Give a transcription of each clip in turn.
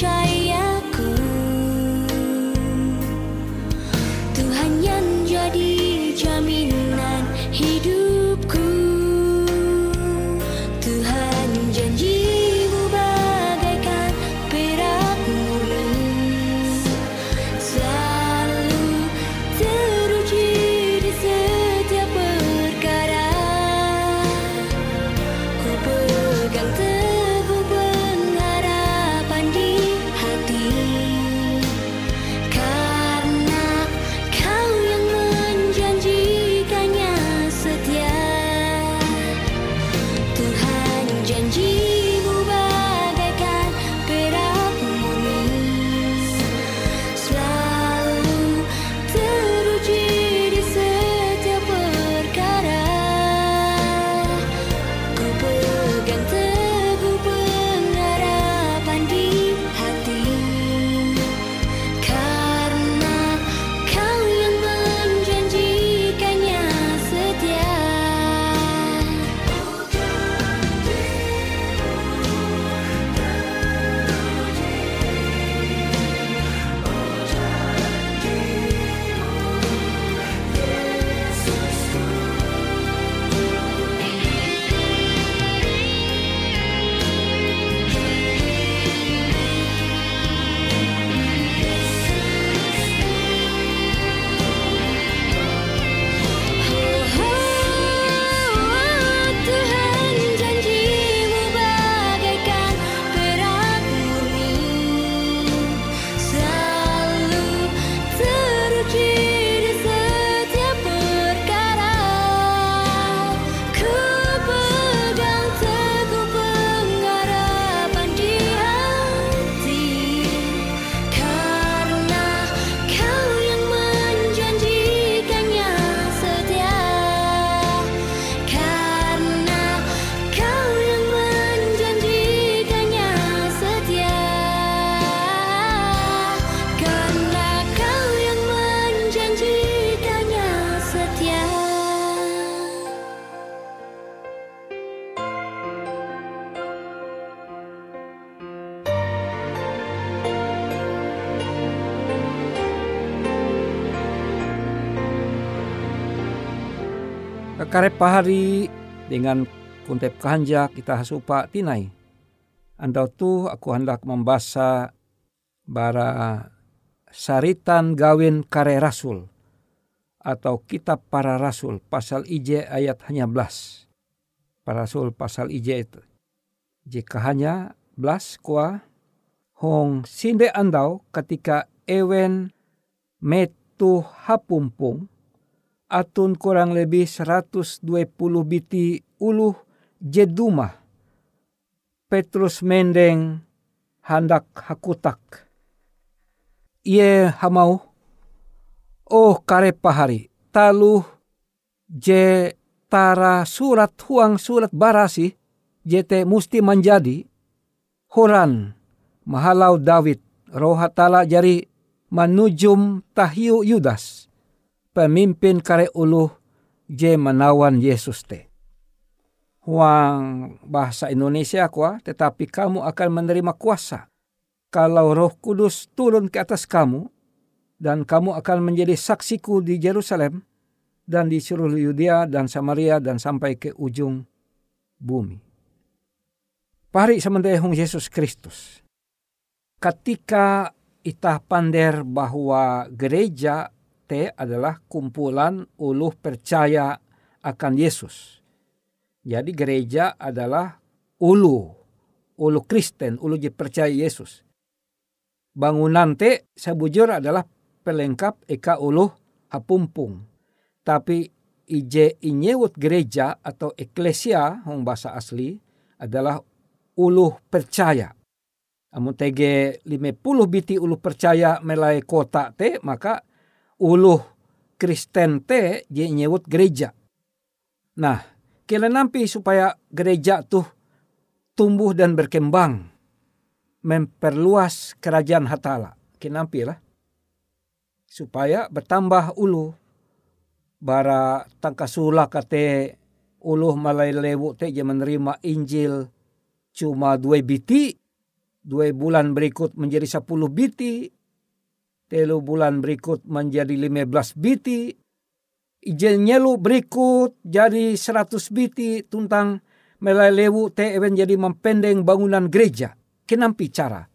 cháy Kekarep pahari dengan kuntep kahanja kita hasupa tinai. Andau tu aku hendak membaca bara saritan gawin kare rasul atau kitab para rasul pasal IJ ayat hanya belas. Para rasul pasal IJ itu. Jika hanya belas kuah hong sinde andau ketika ewen metu hapumpung atun kurang lebih 120 biti uluh jedumah. Petrus mendeng handak hakutak. Ie hamau, oh kare pahari, taluh je tara surat huang surat barasi, jete musti menjadi, horan mahalau David, rohatala jari manujum tahiu Yudas pemimpin kare uluh je menawan Yesus te. Huang bahasa Indonesia kuah, tetapi kamu akan menerima kuasa kalau roh kudus turun ke atas kamu dan kamu akan menjadi saksiku di Yerusalem dan di seluruh Yudea dan Samaria dan sampai ke ujung bumi. Pari sementara Yesus Kristus. Ketika itah pander bahwa gereja te adalah kumpulan uluh percaya akan Yesus. Jadi gereja adalah ulu, ulu Kristen, ulu percaya Yesus. Bangunan te sebujur adalah pelengkap eka ulu hapumpung. Tapi ije inyewut gereja atau eklesia, hong bahasa asli, adalah ulu percaya. Amun tege lima puluh biti ulu percaya melai kota te, maka uluh Kristen te je nyewut gereja. Nah, kila nampi supaya gereja tuh tumbuh dan berkembang. Memperluas kerajaan hatala. Kinampi lah. Supaya bertambah ulu. Bara tangkasula kate uluh malai lewu te je menerima Injil cuma dua biti. Dua bulan berikut menjadi sepuluh biti telu bulan berikut menjadi 15 biti, ijel nyelu berikut jadi 100 biti tuntang melalewu te jadi mempendeng bangunan gereja. Kenampi cara?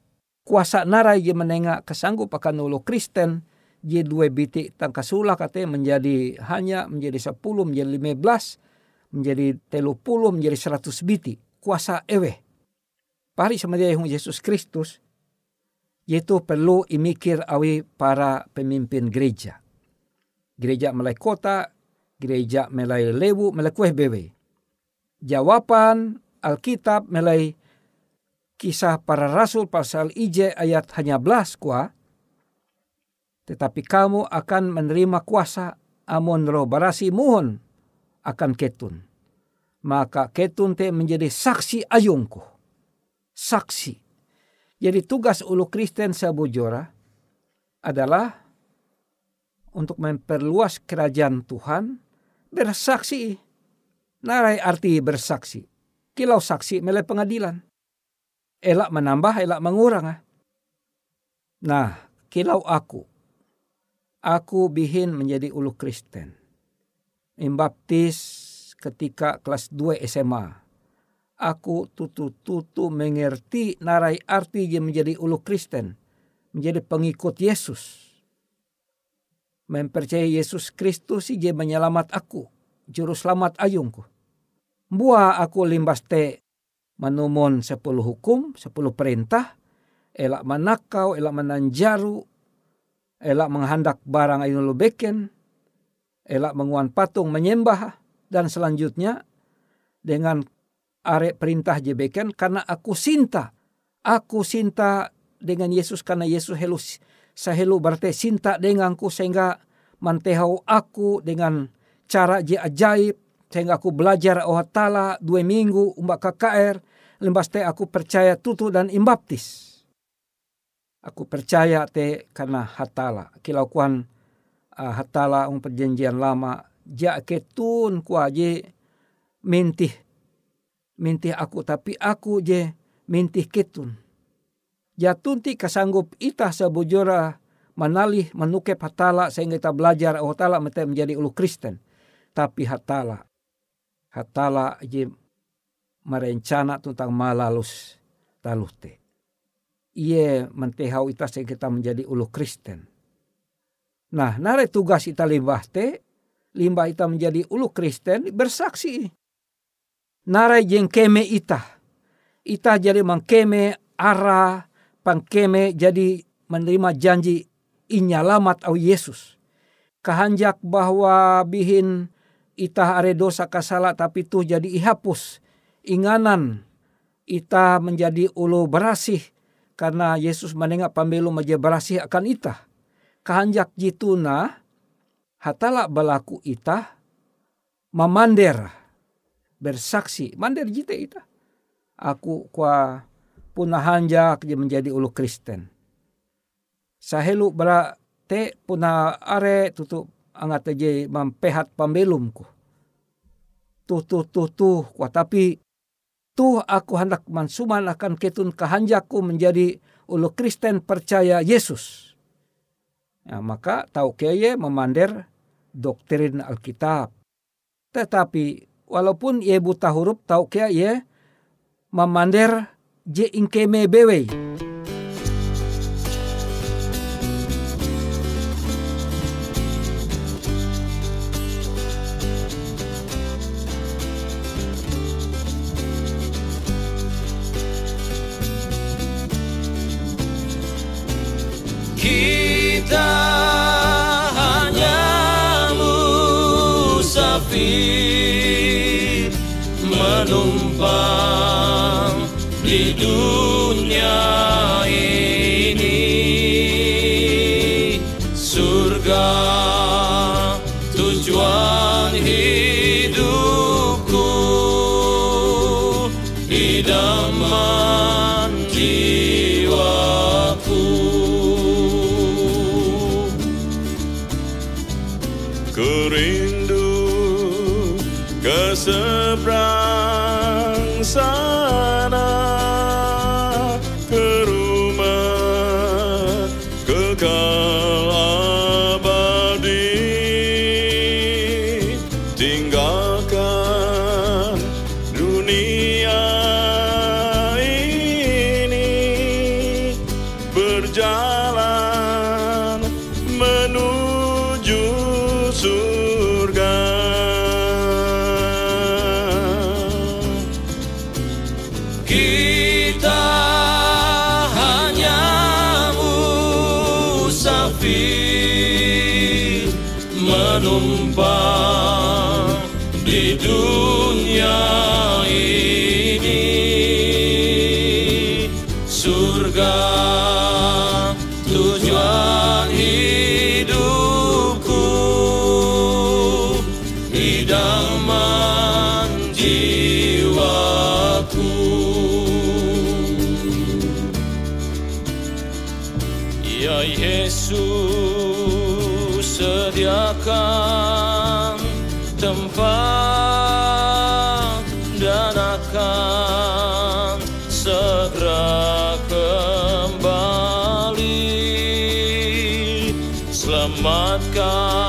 Kuasa narai je menengah kesanggup akan ulu Kristen, je dua biti tangkasula kate menjadi hanya menjadi 10, menjadi 15, menjadi telu puluh, menjadi 100 biti. Kuasa ewe. Pari sama dia Yesus Kristus, yaitu perlu imikir awi para pemimpin gereja. Gereja melai kota, gereja melai lewu, melai kueh bewe. Jawaban Alkitab melai kisah para rasul pasal IJ ayat hanya belas kuah. Tetapi kamu akan menerima kuasa amon roh barasi muhon akan ketun. Maka ketun te menjadi saksi ayungku. Saksi jadi tugas ulu Kristen sabujora adalah untuk memperluas kerajaan Tuhan, bersaksi. Narai arti bersaksi. Kilau saksi melai pengadilan. Elak menambah, elak mengurang. Ah. Nah, kilau aku. Aku bihin menjadi ulu Kristen. Imbaptis ketika kelas 2 SMA aku tutu-tutu mengerti narai arti dia menjadi ulu Kristen, menjadi pengikut Yesus. Mempercayai Yesus Kristus dia menyelamat aku, juru selamat ayungku. Buah aku limbas te menumun sepuluh hukum, sepuluh perintah, elak manakau, elak menanjaru, elak menghandak barang ayun beken, elak menguan patung menyembah, dan selanjutnya dengan are perintah jebeken karena aku sinta. Aku sinta dengan Yesus karena Yesus helus sahelu berarti sinta denganku sehingga mantehau aku dengan cara je ajaib sehingga aku belajar oh tala dua minggu umbak KKR lembas te aku percaya tutu dan imbaptis. Aku percaya te karena hatala kilau kuan uh, hatala um perjanjian lama ja ketun kuaje mintih mintih aku tapi aku je mintih ketun. Jatunti kasanggup itah sabujura manalih menukep hatala sehingga kita belajar oh hatala menjadi ulu Kristen. Tapi hatala hatala je merencana tentang malalus taluh te. Ie mentehau ita sehingga kita menjadi ulu Kristen. Nah, nare tugas ita limbah te, limbah ita menjadi ulu Kristen bersaksi. Nare jeng keme ita. Ita jadi mengkeme arah, pangkeme jadi menerima janji inyalamat au Yesus. Kahanjak bahwa bihin itah are dosa kasala tapi tuh jadi ihapus. Inganan ita menjadi ulu berasih karena Yesus menengah pambelu maja berasih akan itah. Kahanjak jituna hatala balaku itah memander bersaksi mander jite ita. Aku kwa punah hanjak je menjadi ulu Kristen sahelu bara te puna are tutu angat aja mampehat pambelumku. Tuh tuh tuh tuh kuat tapi tuh aku hendak mansuman akan ketun kehanjaku menjadi ulu Kristen percaya Yesus. Ya, maka tahu kaya memander doktrin Alkitab. Tetapi walaupun ia buta huruf tahu kaya ia memander je ingkeme bewe. Menumpang di God.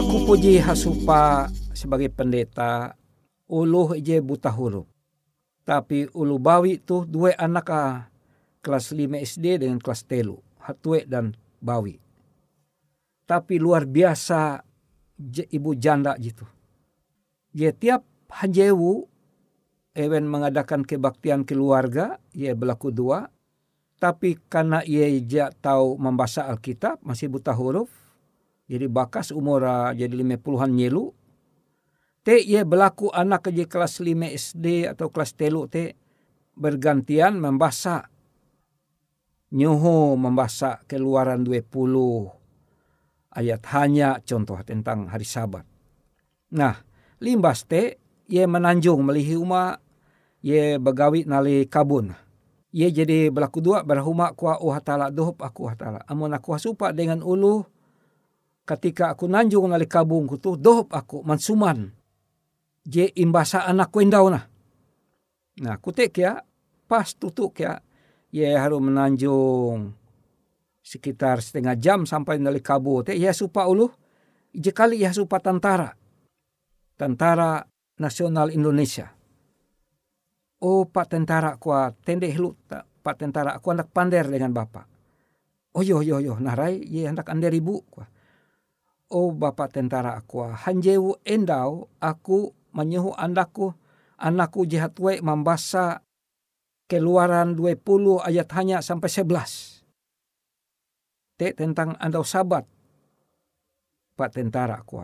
Aku puji hasupa sebagai pendeta uluh je buta huruf. Tapi ulu bawi tuh dua anak ah, kelas 5 SD dengan kelas telu. Hatue dan bawi. Tapi luar biasa je- ibu janda gitu. Dia tiap hanjewu Ewen mengadakan kebaktian keluarga, ia berlaku dua. tapi karena ia ja tahu membaca Alkitab masih buta huruf jadi bakas umur ah, jadi lima puluhan nyelu te ia berlaku anak kerja kelas 5 SD atau kelas telu te bergantian membaca nyuhu membaca keluaran 20 ayat hanya contoh tentang hari sabat. Nah, limbas te ia menanjung melihi uma ia begawi nali kabun. Ia jadi berlaku dua berhuma kuah uha ta'ala dohop aku uha ta'ala. Amun aku supa dengan ulu ketika aku nanjung nali kabung kutu dohop aku mansuman. Je imbasa anak kuendau nah. Nah kutek ya pas tutuk ya. Ia harus menanjung sekitar setengah jam sampai nali kabu. Te ia supa ulu. Jekali ia supa tentara. Tentara Nasional Indonesia Oh Pak Tentara kuat tende helu Pak Tentara aku hendak pander dengan Bapak. Oh yo yo yo narai ye hendak ander ibu kuah. Oh Bapak Tentara aku hanjewu endau aku menyuhu andaku anakku jahat we membasa keluaran 20 ayat hanya sampai 11. Te tentang andau sabat Pak Tentara aku.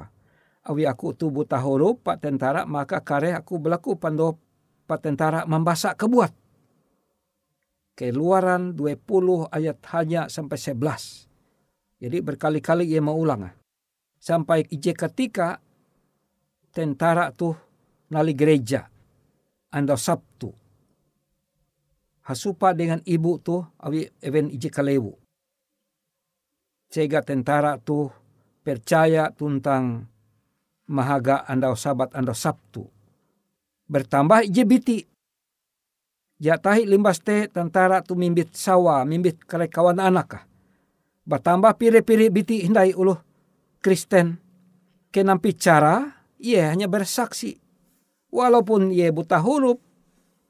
Awi aku tu buta huruf Pak Tentara maka kare aku berlaku pandop Pak tentara membasak kebuat. Keluaran 20 ayat hanya sampai 11. Jadi berkali-kali ia mau ulang. Sampai ije ketika tentara tuh nali gereja. Anda Sabtu. Hasupa dengan ibu tuh awi even ije kalewu. Sehingga tentara tuh percaya tentang mahaga anda sabat anda Sabtu bertambah biti. Jatahi limbas te tentara tu mimbit sawa, mimbit kawan anak. Bertambah pire-pire biti hindai ulu Kristen. Kenampi cara, ia hanya bersaksi. Walaupun ia buta huruf,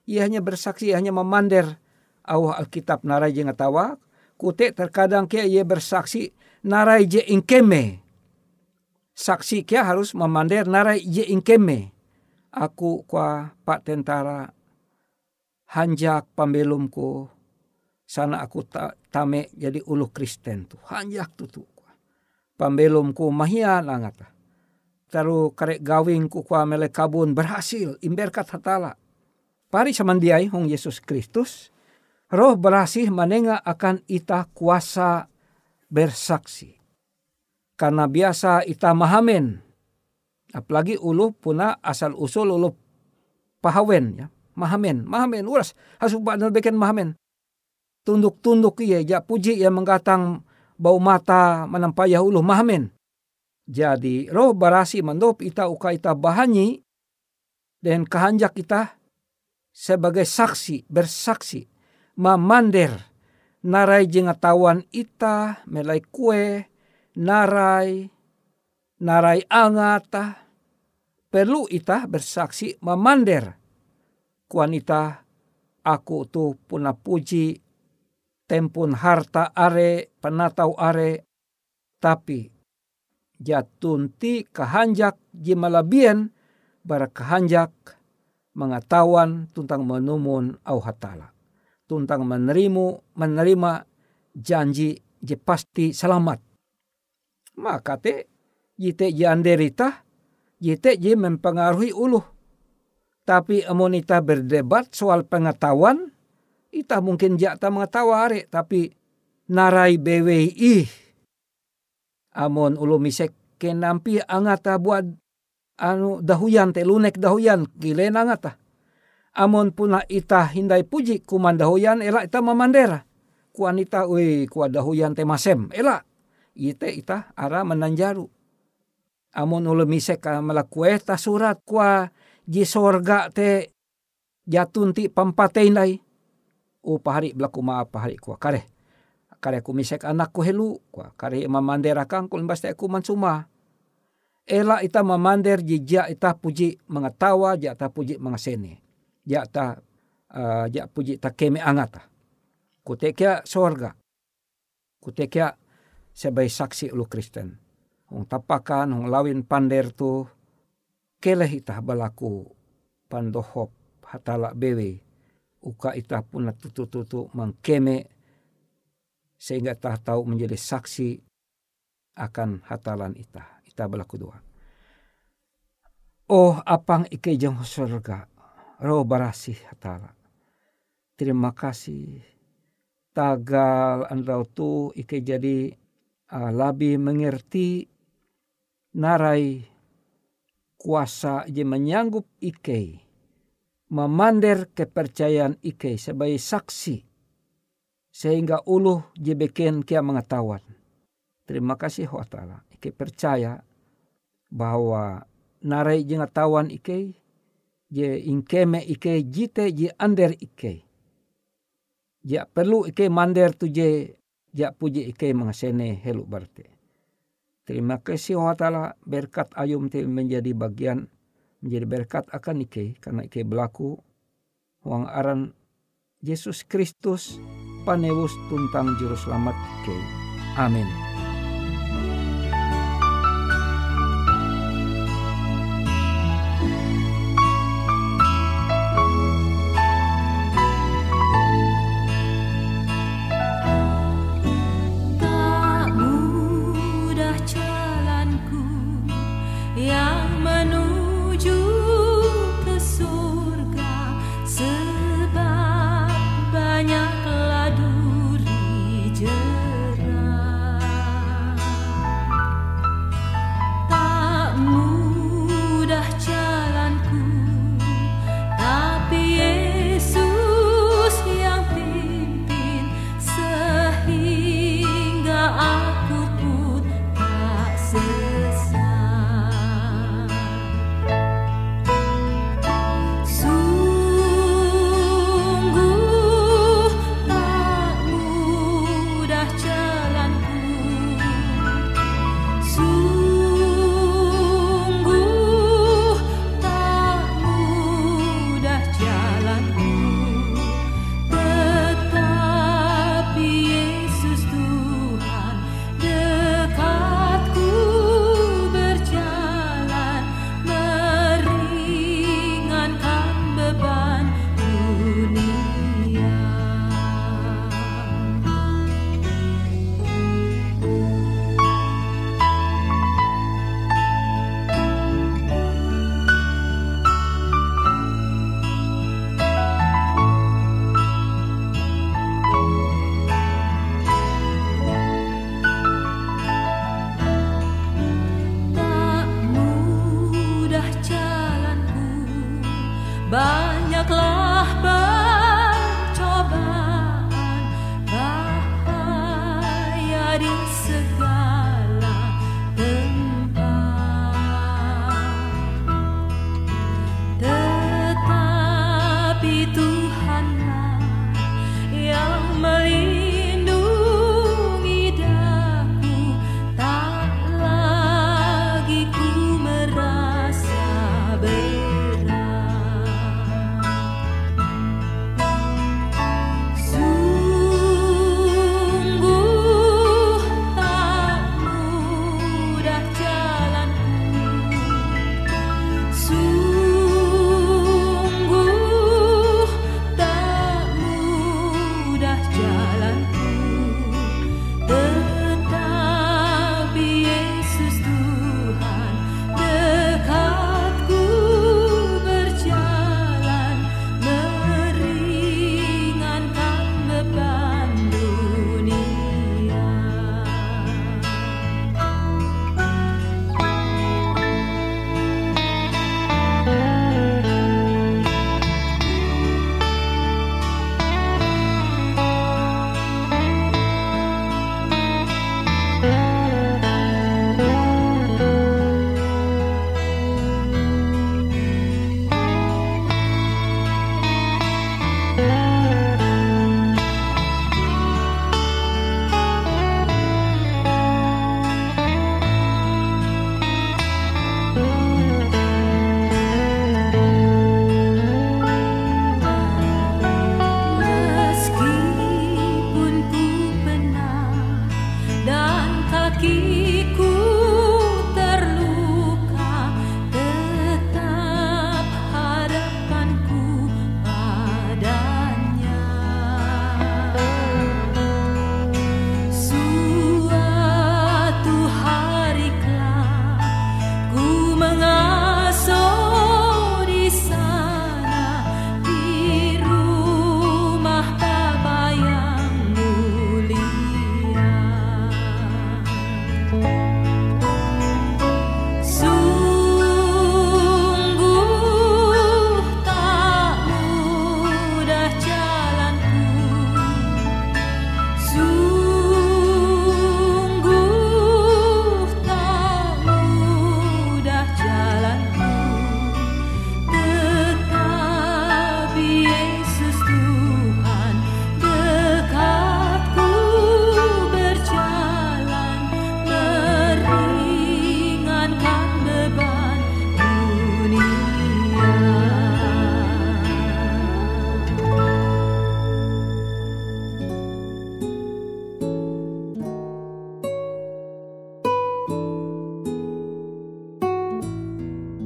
ia hanya bersaksi, ia hanya memander. Awah Alkitab narai je ngatawa, kute terkadang kia ia bersaksi narai je ingkeme. Saksi kia harus memander narai je ingkeme aku kwa pak tentara hanjak pambelumku sana aku ta, tame jadi ulu Kristen tu hanjak tu tu pambelumku mahia langata taru karek gawingku kwa mele kabun berhasil imberkat hatala. Pari samandiai hong Yesus Kristus roh berhasil manenga akan ita kuasa bersaksi. Karena biasa ita mahamen apalagi ulu puna asal usul ulu pahawen ya. Mahamen mahamen uras. Hasu badal beken mahamen. Tunduk tunduk iya ja puji yang menggatang bau mata menampayah ulu mahamen jadi roh barasi mandop ita uka ita bahanyi dan kehanjak kita sebagai saksi bersaksi mamander narai jengatawan ita melai kue narai narai angata perlu ita bersaksi memander kuanita aku tu puna puji tempun harta are penatau are tapi jatunti kehanjak jimalabien bara kehanjak mengetahuan tentang menumun au hatala tentang menerimu menerima janji je pasti selamat maka te jite janderita jite je mempengaruhi ulu. Tapi amonita berdebat soal pengetahuan, ita mungkin jakta mengetahui tapi narai BWI. Amon ulu misek kenampi angata buat anu dahuyan te lunek dahuyan gilen angata. Amon puna ita hindai puji kuman dahuyan elak ita memandera. Kuan ita ui kuat dahuyan te masem elak. Ite ita ara menanjaru amon ulo misek ka malakue ta surat kwa ji sorga te jatun ti o pahari blaku ma pahari kwa kare kare ku misek anak ku helu kwa kare mamandera kang kul te ku mansuma. Ela ita mamander jija ita puji mengetawa ja ta puji mengasene. Ja ta uh, ja puji ta keme angata. Kutekia sorga. Kutekia sebagai saksi lu Kristen. Hong tapakan hong lawin pander tu keleh itah balaku pandohop hatala bewe uka itah puna tutu tutu mangkeme sehingga tah tahu menjadi saksi akan hatalan ita. Ita berlaku doa. Oh apang ike jeng surga, roh barasih hatala. Terima kasih. Tagal andau tu ike jadi uh, labi mengerti narai kuasa je menyanggup ike memander kepercayaan ike sebagai saksi sehingga uluh je beken kia mengetahuan. Terima kasih wa ta'ala. Ike percaya bahwa narai jengetahuan ike je ingkeme ike jite je ander ike. Ja perlu ike mander tu je ja puji ike mengasene helu berte. Terima kasih wa ta'ala berkat ayum menjadi bagian menjadi berkat akan ike karena ike berlaku wang aran Yesus Kristus panewus tuntang juru selamat ike. Amin.